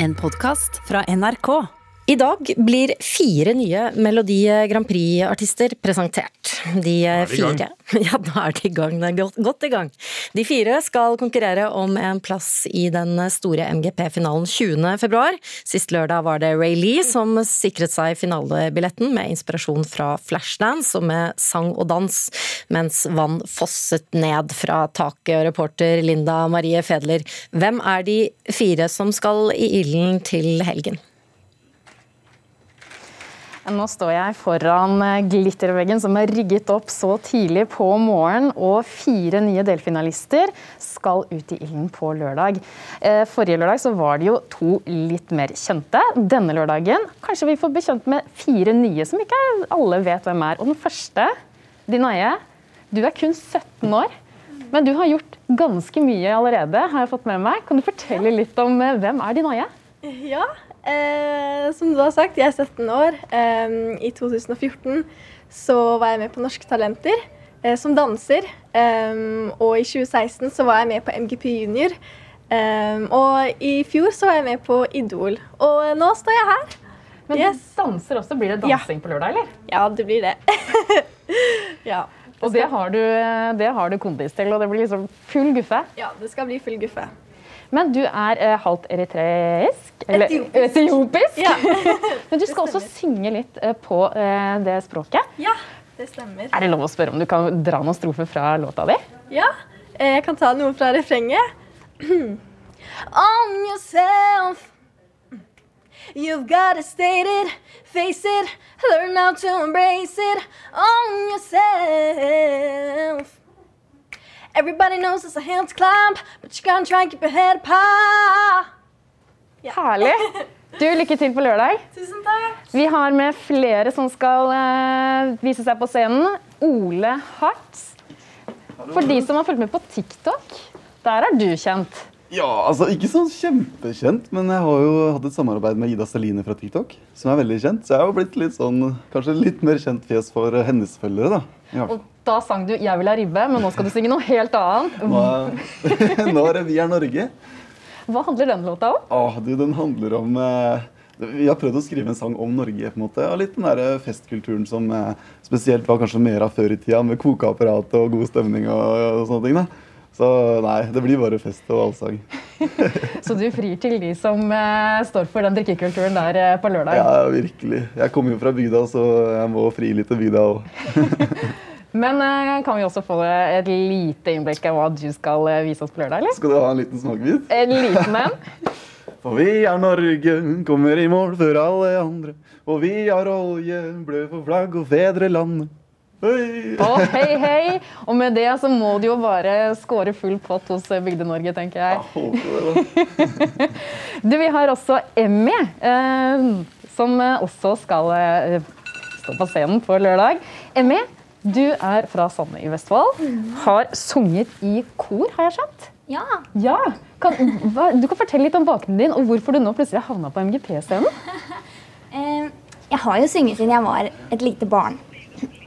En podkast fra NRK. I dag blir fire nye Melodi Grand Prix-artister presentert. De fire Ja, nå er de i gang. Det er godt, godt i gang. De fire skal konkurrere om en plass i den store MGP-finalen 20. februar. Sist lørdag var det Ray Lee som sikret seg finalebilletten med inspirasjon fra Flashdance og med sang og dans, mens vann fosset ned fra taket. Og reporter Linda Marie Fedler, hvem er de fire som skal i ilden til helgen? Nå står jeg foran eh, glitterveggen som er rigget opp så tidlig på morgenen, og fire nye delfinalister skal ut i ilden på lørdag. Eh, forrige lørdag så var det jo to litt mer kjente. Denne lørdagen kanskje vi får bekjent med fire nye som ikke alle vet hvem er. Og den første, Dinaye, du er kun 17 år. Men du har gjort ganske mye allerede, har jeg fått med meg. Kan du fortelle litt om eh, hvem er Dinaye? Ja, Eh, som du har sagt, jeg er 17 år. Eh, I 2014 så var jeg med på Norske Talenter eh, som danser. og i 2016 så var jeg med på MGP Junior. og i fjor så var jeg med på Idol. Og nå står jeg her. Men yes. du danser også. Blir det dansing ja. på lørdag, eller? Ja, det blir det. ja. Og det har, du, det har du kondis til, og det blir liksom full guffe? Ja, det skal bli full guffe. Men du er eh, halvt eritreisk? Eller etiopisk. etiopisk. Ja. Men du skal også synge litt eh, på eh, det språket. Ja, det stemmer. Er det lov å spørre om du kan dra noen strofer fra låta di? Ja, eh, jeg kan ta noe fra refrenget. On yourself You've gotta state it, face it, learn how to embrace it on yourself. Everybody knows it's a hands clamp, but you gotta try and keep your head up high. Herlig. Du, Lykke til på lørdag. Tusen takk. Vi har med flere som skal uh, vise seg på scenen. Ole Hart. For de som har fulgt med på TikTok, der er du kjent. Ja, altså Ikke sånn kjempekjent, men jeg har jo hatt et samarbeid med Ida Saline fra TikTok. Som er veldig kjent, så jeg har jo blitt litt sånn, kanskje litt mer kjent fjes for hennes følgere. da. Og da sang du 'Jeg vil ha ribbe', men nå skal du synge noe helt annet. Nå, nå er det 'Vi er Norge'. Hva handler den låta om? Ah, du, Den handler om eh, Vi har prøvd å skrive en sang om Norge. på en måte, og Litt den der festkulturen som eh, spesielt var kanskje mer av før i tida, med kokeapparat og god stemning og, og sånne ting. da. Så nei, det blir bare fest og allsang. så du frir til de som eh, står for den drikkekulturen der eh, på lørdag? Ja, virkelig. Jeg kommer jo fra bygda, så jeg må fri litt til bygda òg. Men eh, kan vi også få et lite innblikk av hva du skal vise oss på lørdag? eller? Skal du ha en liten smakebit? En liten en. For vi er Norge, kommer i mål før alle andre. Og vi har olje, blø for flagg og fedrelandet. Hei. Oh, hei, hei. Og med det så må du jo bare score full pott hos Bygde-Norge, tenker jeg. du, vi har også Emmy, eh, som også skal eh, stå på scenen på lørdag. Emmy, du er fra Sande i Vestfold. Har sunget i kor, har jeg skjønt? Ja. ja. Kan, hva, du kan fortelle litt om bakgrunnen din, og hvorfor du nå plutselig havna på MGP-scenen. eh, jeg har jo sunget siden jeg var et lite barn.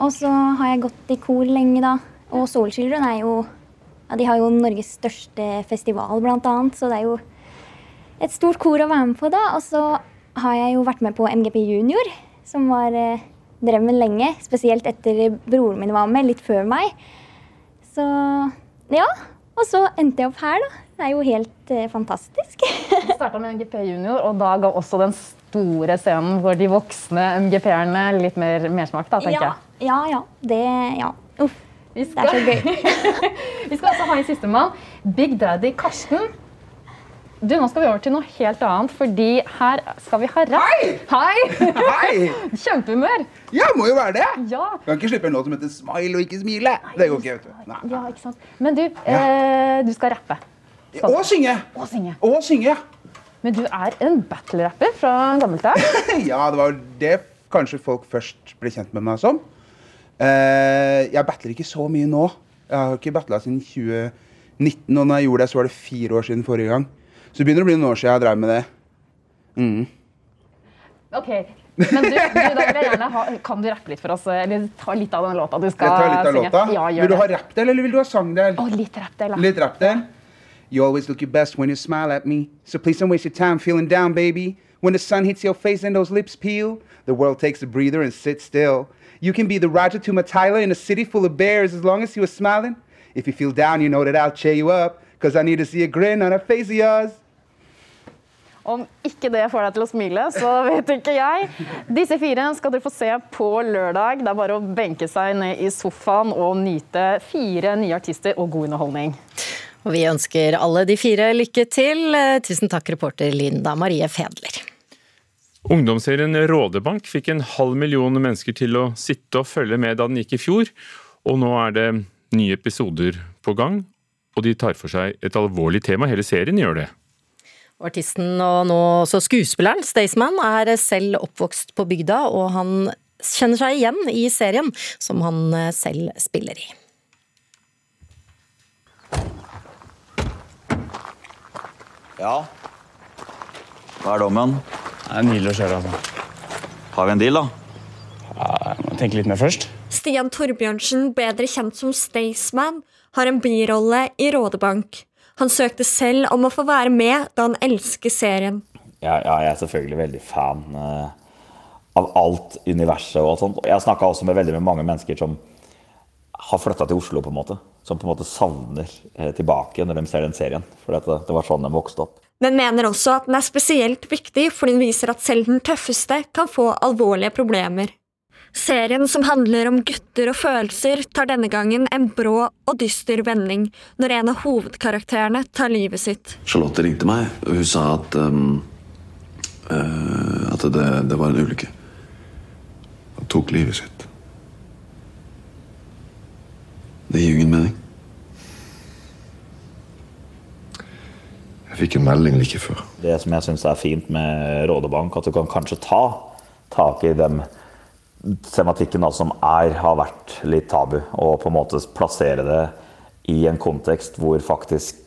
Og så har jeg gått i kor lenge, da. Og Soulchildren er jo ja, De har jo Norges største festival, blant annet. Så det er jo et stort kor å være med på, da. Og så har jeg jo vært med på MGP Junior, som var eh, drømmen lenge. Spesielt etter broren min var med, litt før meg. Så ja. Og så endte jeg opp her, da. Det er jo helt eh, fantastisk. du starta med MGP Junior, og da ga også den store scenen for de voksne MGP-erne litt mer mersmak, da, tenker ja, jeg. Ja, ja. Det Ja. Uff. Skal, det er så gøy. vi skal også ha en sistemann. Big Daddy Karsten. Du, Nå skal vi over til noe helt annet, fordi her skal vi ha rapp. Hei! Hei! Kjempehumør. Ja, må jo være det. Ja. Kan ikke slippe en låt som heter 'Smile og ikke smile'. Det går ikke. vet du. Nei. Ja, ikke sant. Men du, ja. eh, du skal rappe. Skal og synge. Og synge. Og synge. Men du er en battle-rapper fra gammelt av? ja, det var det kanskje folk først ble kjent med meg som. Uh, jeg battler ikke så mye nå. Jeg har ikke battla siden 2019, og når jeg gjorde det, så var det fire år siden forrige gang. Så det begynner å bli noen år siden jeg drev med det. Mm. OK. Men du, du, da vil jeg gjerne ha, kan du rappe litt for oss? Eller ta litt av den låta du skal jeg tar litt av synge? Låta. Ja, vil du ha rappdel, eller vil du ha sangdel? Oh, litt rappdel, Litt rappdel. You always look your best when you smile at me. So please don't waste your time feeling down, baby. When the sun hits your face and those lips peel, the world takes a breather and sits still. You can be the Roger to Tyler in a city full of bears as long as you are smiling. If you feel down, you know that I'll cheer you up. Cause I need to see a grin on a face of yours. Om ikke det får deg til å smile, så vet ikke jeg. Disse fire skal dere få se på lørdag. Det er bare å benke seg ned i sofaen og nyte fire nye artister og god underholdning. Og vi ønsker alle de fire lykke til. Tusen takk, reporter Linda Marie Fedler. Ungdomsserien Rådebank fikk en halv million mennesker til å sitte og følge med da den gikk i fjor, og nå er det nye episoder på gang. Og de tar for seg et alvorlig tema, hele serien gjør det. Artisten og nå også skuespilleren Staysman er selv oppvokst på bygda, og han kjenner seg igjen i serien som han selv spiller i. Ja. Hva er dommen? Det er nydelig å kjøre, altså. Har vi en deal, da? Ja, jeg må tenke litt mer først. Stian Torbjørnsen, bedre kjent som Staysman, har en birolle i Rådebank. Han søkte selv om å få være med da han elsker serien. Ja, ja jeg er selvfølgelig veldig fan uh, av alt universet og alt sånt. Jeg har snakka også med veldig mange mennesker som har flytta til Oslo, på en måte. Som på en måte savner uh, tilbake når de ser den serien. For det, det var sånn de vokste opp. Men mener også at den er spesielt viktig fordi den viser at selv den tøffeste kan få alvorlige problemer. Serien som handler om gutter og følelser, tar denne gangen en brå og dyster vending når en av hovedkarakterene tar livet sitt. Charlotte ringte meg, og hun sa at, um, uh, at det, det, var en ulykke. Hun tok livet sitt. Det gir jo ingen mening. Jeg fikk en melding like før. Det som jeg syns er fint med Rådebank, at du kan kanskje ta tak i den tematikken da, som er, har vært litt tabu, og på en måte plassere det i en kontekst hvor faktisk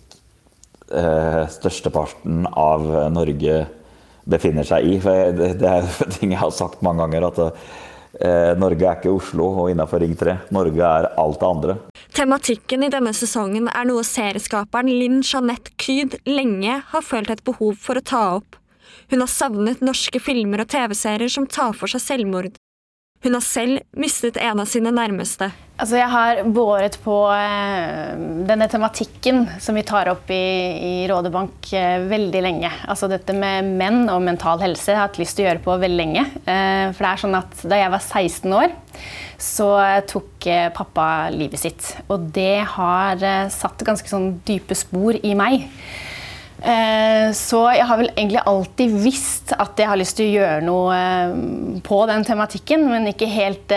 eh, størsteparten av Norge befinner seg i. For det, det er ting jeg har sagt mange ganger, at eh, Norge er ikke Oslo og innafor Ring 3. Norge er alt det andre. Tematikken i denne sesongen er noe serieskaperen Linn Jeanette Kyd lenge har følt et behov for å ta opp. Hun har savnet norske filmer og TV-serier som tar for seg selvmord. Hun har selv mistet en av sine nærmeste. Altså jeg har båret på eh, denne tematikken som vi tar opp i, i Rådebank eh, veldig lenge. Altså dette med menn og mental helse jeg har hatt lyst til å gjøre på veldig lenge. Eh, for det er sånn at Da jeg var 16 år, så tok eh, pappa livet sitt. Og det har eh, satt ganske sånn dype spor i meg. Eh, så jeg har vel egentlig alltid visst at jeg har lyst til å gjøre noe på den tematikken, men ikke helt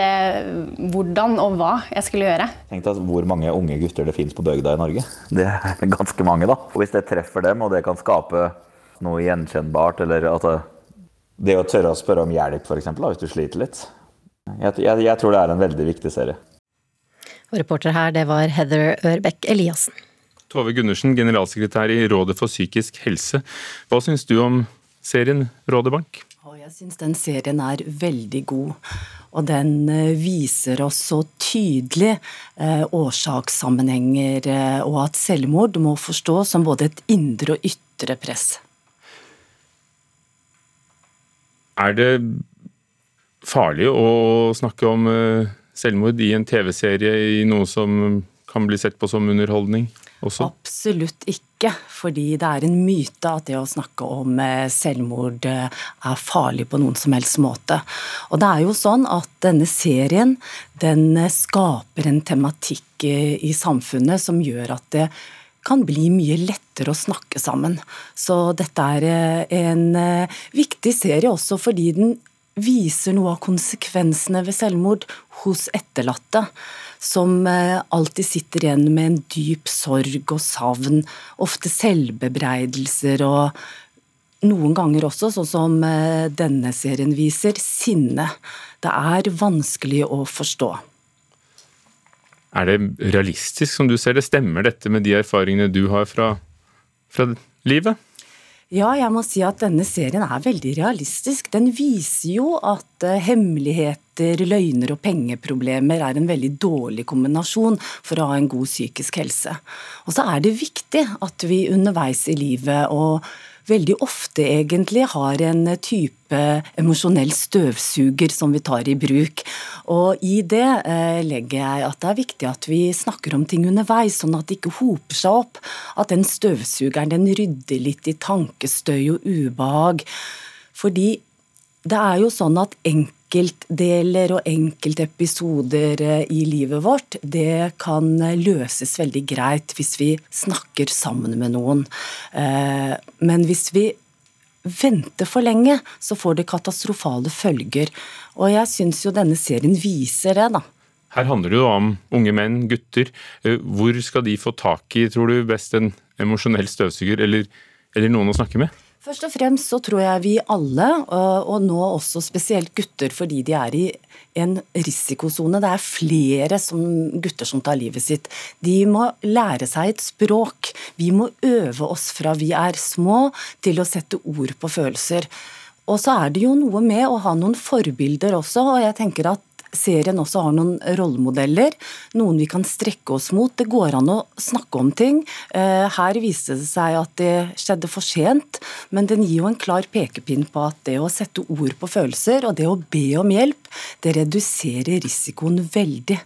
hvordan og hva jeg skulle gjøre. Tenk deg hvor mange unge gutter det finnes på bygda i Norge. Det er ganske mange, da. Og hvis det treffer dem, og det kan skape noe gjenkjennbart, eller at det å tørre å spørre om hjelp, f.eks., hvis du sliter litt. Jeg, jeg, jeg tror det er en veldig viktig serie. Og reporter her, det var Heather Ørbekk Eliassen. Tove Gundersen, generalsekretær i Rådet for psykisk helse. Hva syns du om serien Rådebank? Jeg syns den serien er veldig god. Og den eh, viser oss så tydelig eh, årsakssammenhenger, eh, og at selvmord må forstås som både et indre og ytre press. Er det farlig å snakke om eh, selvmord i en TV-serie i noe som kan bli sett på som underholdning? også? Absolutt ikke, fordi det er en myte at det å snakke om eh, selvmord eh, er farlig på noen som helst måte. Og det er jo sånn at denne serien den skaper en tematikk i samfunnet som gjør at det kan bli mye lettere å snakke sammen. Så dette er en viktig serie også fordi den viser noe av konsekvensene ved selvmord hos etterlatte som eh, alltid sitter igjen med en dyp sorg og savn, ofte selvbebreidelser og noen ganger også, sånn som eh, denne serien viser, sinne. Det er vanskelig å forstå. Er det realistisk, som du ser det? Stemmer dette med de erfaringene du har fra, fra livet? Ja, jeg må si at denne serien er veldig realistisk. Den viser jo at uh, hemmeligheter, løgner og pengeproblemer er en veldig dårlig kombinasjon for å ha en god psykisk helse. Og så er det viktig at vi underveis i livet og veldig ofte egentlig har en type emosjonell støvsuger som vi tar i bruk. Og i det eh, legger jeg at det er viktig at vi snakker om ting underveis, sånn at det ikke hoper seg opp. At den støvsugeren den rydder litt i tankestøy og ubehag. Fordi det er jo sånn at enkelte enkeltdeler og enkeltepisoder eh, i livet vårt, det kan løses veldig greit hvis vi snakker sammen med noen. Eh, men hvis vi venter for lenge, så får det katastrofale følger. Og jeg syns jo denne serien viser det, da. Her handler det jo om unge menn, gutter. Eh, hvor skal de få tak i, tror du, best en emosjonell støvsuger, eller, eller noen å snakke med? Først og fremst så tror jeg vi alle, og nå også spesielt gutter fordi de er i en risikosone. Det er flere som, gutter som tar livet sitt. De må lære seg et språk. Vi må øve oss fra vi er små til å sette ord på følelser. Og så er det jo noe med å ha noen forbilder også, og jeg tenker at serien også har noen rollemodeller. Noen vi kan strekke oss mot. Det går an å snakke om ting. Eh, her viste det seg at det skjedde for sent, men den gir jo en klar pekepinn på at det å sette ord på følelser og det å be om hjelp, det reduserer risikoen veldig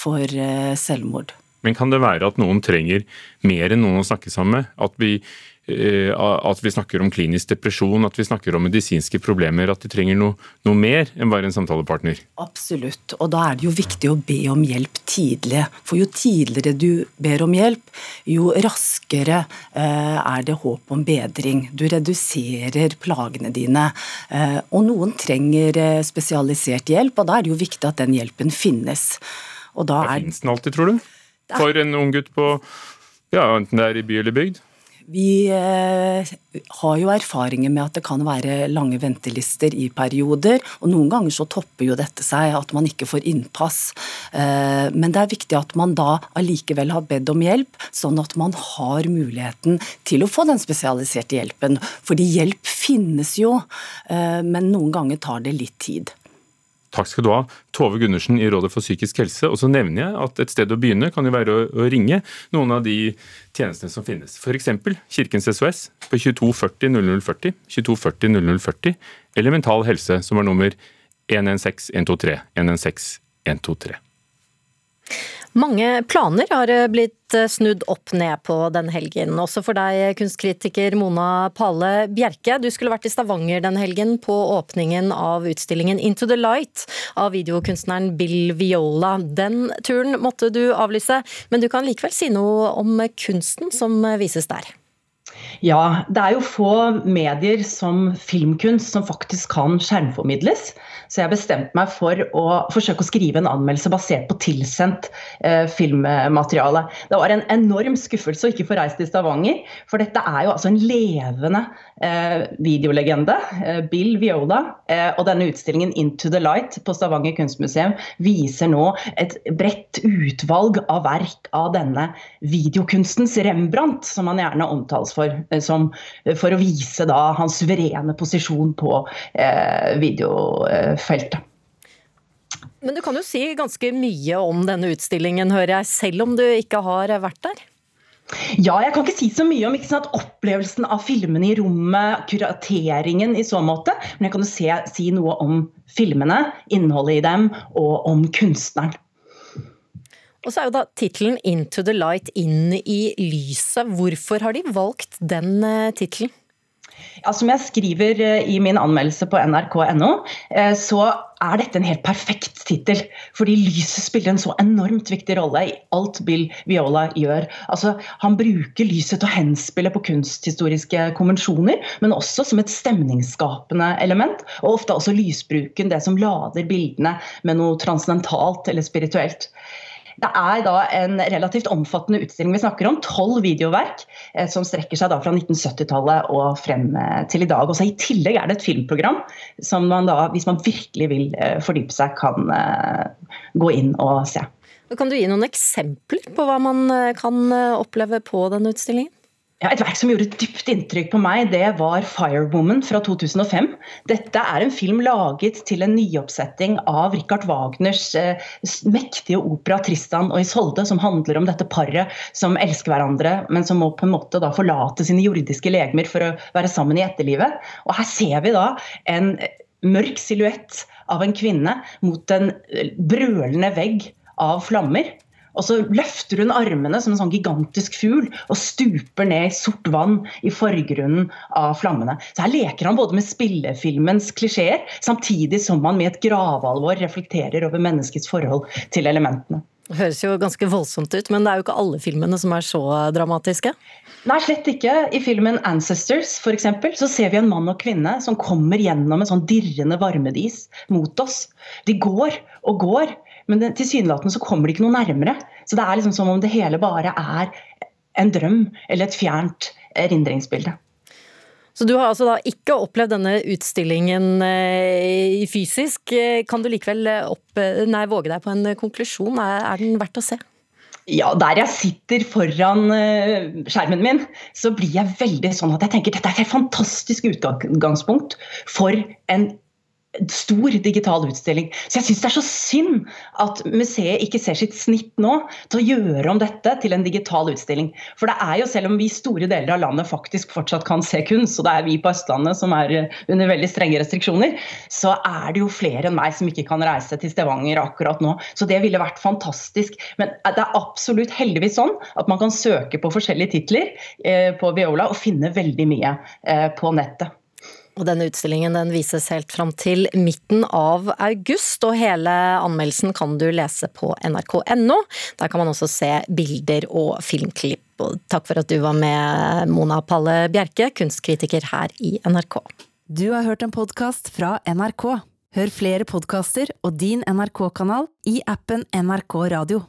for eh, selvmord. Men kan det være at noen trenger mer enn noen å snakke sammen med? At vi at vi snakker om klinisk depresjon, at vi snakker om medisinske problemer, at de trenger noe, noe, mer enn bare en samtalepartner? Absolutt, og da er det jo viktig å be om hjelp tidlig. For jo tidligere du ber om hjelp, jo raskere eh, er det håp om bedring. Du reduserer plagene dine. Eh, og noen trenger spesialisert hjelp, og da er det jo viktig at den hjelpen finnes. Og da er... Finnes den alltid, tror du? For en ung gutt på ja, enten det er i by eller bygd? Vi eh, har jo erfaringer med at det kan være lange ventelister i perioder. og Noen ganger så topper jo dette seg, at man ikke får innpass. Eh, men det er viktig at man da allikevel har bedt om hjelp, sånn at man har muligheten til å få den spesialiserte hjelpen. Fordi hjelp finnes jo, eh, men noen ganger tar det litt tid. Takk skal du ha, Tove Gundersen i Rådet for psykisk helse. Og så nevner jeg at et sted å begynne kan jo være å, å ringe noen av de tjenestene som finnes. F.eks. Kirkens SOS på 2240 0040, 2240 0040, eller Mental Helse som er nummer 116 123 116 123. Mange planer har eh, blitt eh, snudd opp ned på denne helgen. Også for deg, kunstkritiker Mona Pale Bjerke. Du skulle vært i Stavanger denne helgen på åpningen av utstillingen Into the Light av videokunstneren Bill Viola. Den turen måtte du avlyse, men du kan likevel si noe om kunsten som vises der. Ja, det er jo få medier som filmkunst som faktisk kan skjermformidles. Så jeg bestemte meg for å forsøke å skrive en anmeldelse basert på tilsendt eh, filmmateriale. Det var en enorm skuffelse å ikke få reist til Stavanger, for dette er jo altså en levende eh, videolegende. Eh, Bill Viola. Eh, og denne utstillingen Into the Light på Stavanger kunstmuseum viser nå et bredt utvalg av verk av denne videokunstens Rembrandt, som han gjerne omtales for, eh, som, for å vise da hans suverene posisjon på eh, video. Men du kan jo si ganske mye om denne utstillingen, hører jeg, selv om du ikke har vært der? Ja, jeg kan ikke si så mye om sant, opplevelsen av filmene i rommet, kurateringen i så måte. Men jeg kan jo se, si noe om filmene, innholdet i dem, og om kunstneren. Og så er jo da tittelen 'Into the Light' inn i lyset. Hvorfor har de valgt den uh, tittelen? Ja, som jeg skriver eh, i min anmeldelse på nrk.no, eh, så er dette en helt perfekt tittel. Fordi lyset spiller en så enormt viktig rolle i alt Bill Viola gjør. Altså, han bruker lyset til å henspille på kunsthistoriske konvensjoner, men også som et stemningsskapende element. Og ofte også lysbruken, det som lader bildene med noe transcendentalt eller spirituelt. Det er da en relativt omfattende utstilling vi snakker om. Tolv videoverk eh, som strekker seg da fra 1970-tallet og frem eh, til i dag. Og I tillegg er det et filmprogram som man da, hvis man virkelig vil eh, fordype seg, kan gå inn og se. Kan du gi noen eksempler på hva man kan oppleve på denne utstillingen? Ja, et verk som gjorde et dypt inntrykk på meg, det var 'Firewoman' fra 2005. Dette er en film laget til en nyoppsetting av Richard Wagners eh, mektige opera 'Tristan og Isolde', som handler om dette paret som elsker hverandre, men som må på en måte da forlate sine jordiske legemer for å være sammen i etterlivet. Og her ser vi da en mørk silhuett av en kvinne mot en brølende vegg av flammer. Og så løfter hun armene som en sånn gigantisk fugl og stuper ned i sort vann i forgrunnen av flammene. Så Her leker han både med spillefilmens klisjeer, samtidig som han med et gravalvor reflekterer over menneskets forhold til elementene. Det høres jo ganske voldsomt ut, men det er jo ikke alle filmene som er så dramatiske? Nei, slett ikke. I filmen 'Ancestors' for eksempel, så ser vi en mann og kvinne som kommer gjennom en sånn dirrende varmedis mot oss. De går og går, men tilsynelatende så kommer de ikke noe nærmere. Så det er liksom som om det hele bare er en drøm eller et fjernt erindringsbilde. Så du har altså da ikke opplevd denne utstillingen eh, fysisk. Kan du likevel opp, nei, våge deg på en konklusjon? Er, den verdt å se? Ja, der jeg sitter foran eh, skjermen min, så blir jeg veldig sånn at jeg tenker dette er et fantastisk utgangspunkt for en stor digital utstilling. Så jeg syns det er så synd at museet ikke ser sitt snitt nå til å gjøre om dette til en digital utstilling. For det er jo, selv om vi store deler av landet faktisk fortsatt kan se kunst, og det er vi på Østlandet som er eh, under veldig strenge restriksjoner, så er det jo flere enn meg som ikke kan reise til Stavanger akkurat nå. Så det ville vært fantastisk. Men det er absolutt heldigvis sånn at man kan søke på forskjellige titler eh, på Viola og finne veldig mye eh, på nettet. Og denne utstillingen den vises helt fram til midten av august, og hele anmeldelsen kan du lese på nrk.no. Der kan man også se bilder og filmklipp. Og takk for at du var med, Mona Palle Bjerke, kunstkritiker her i NRK. Du har hørt en podkast fra NRK. Hør flere podkaster og din NRK-kanal i appen NRK Radio.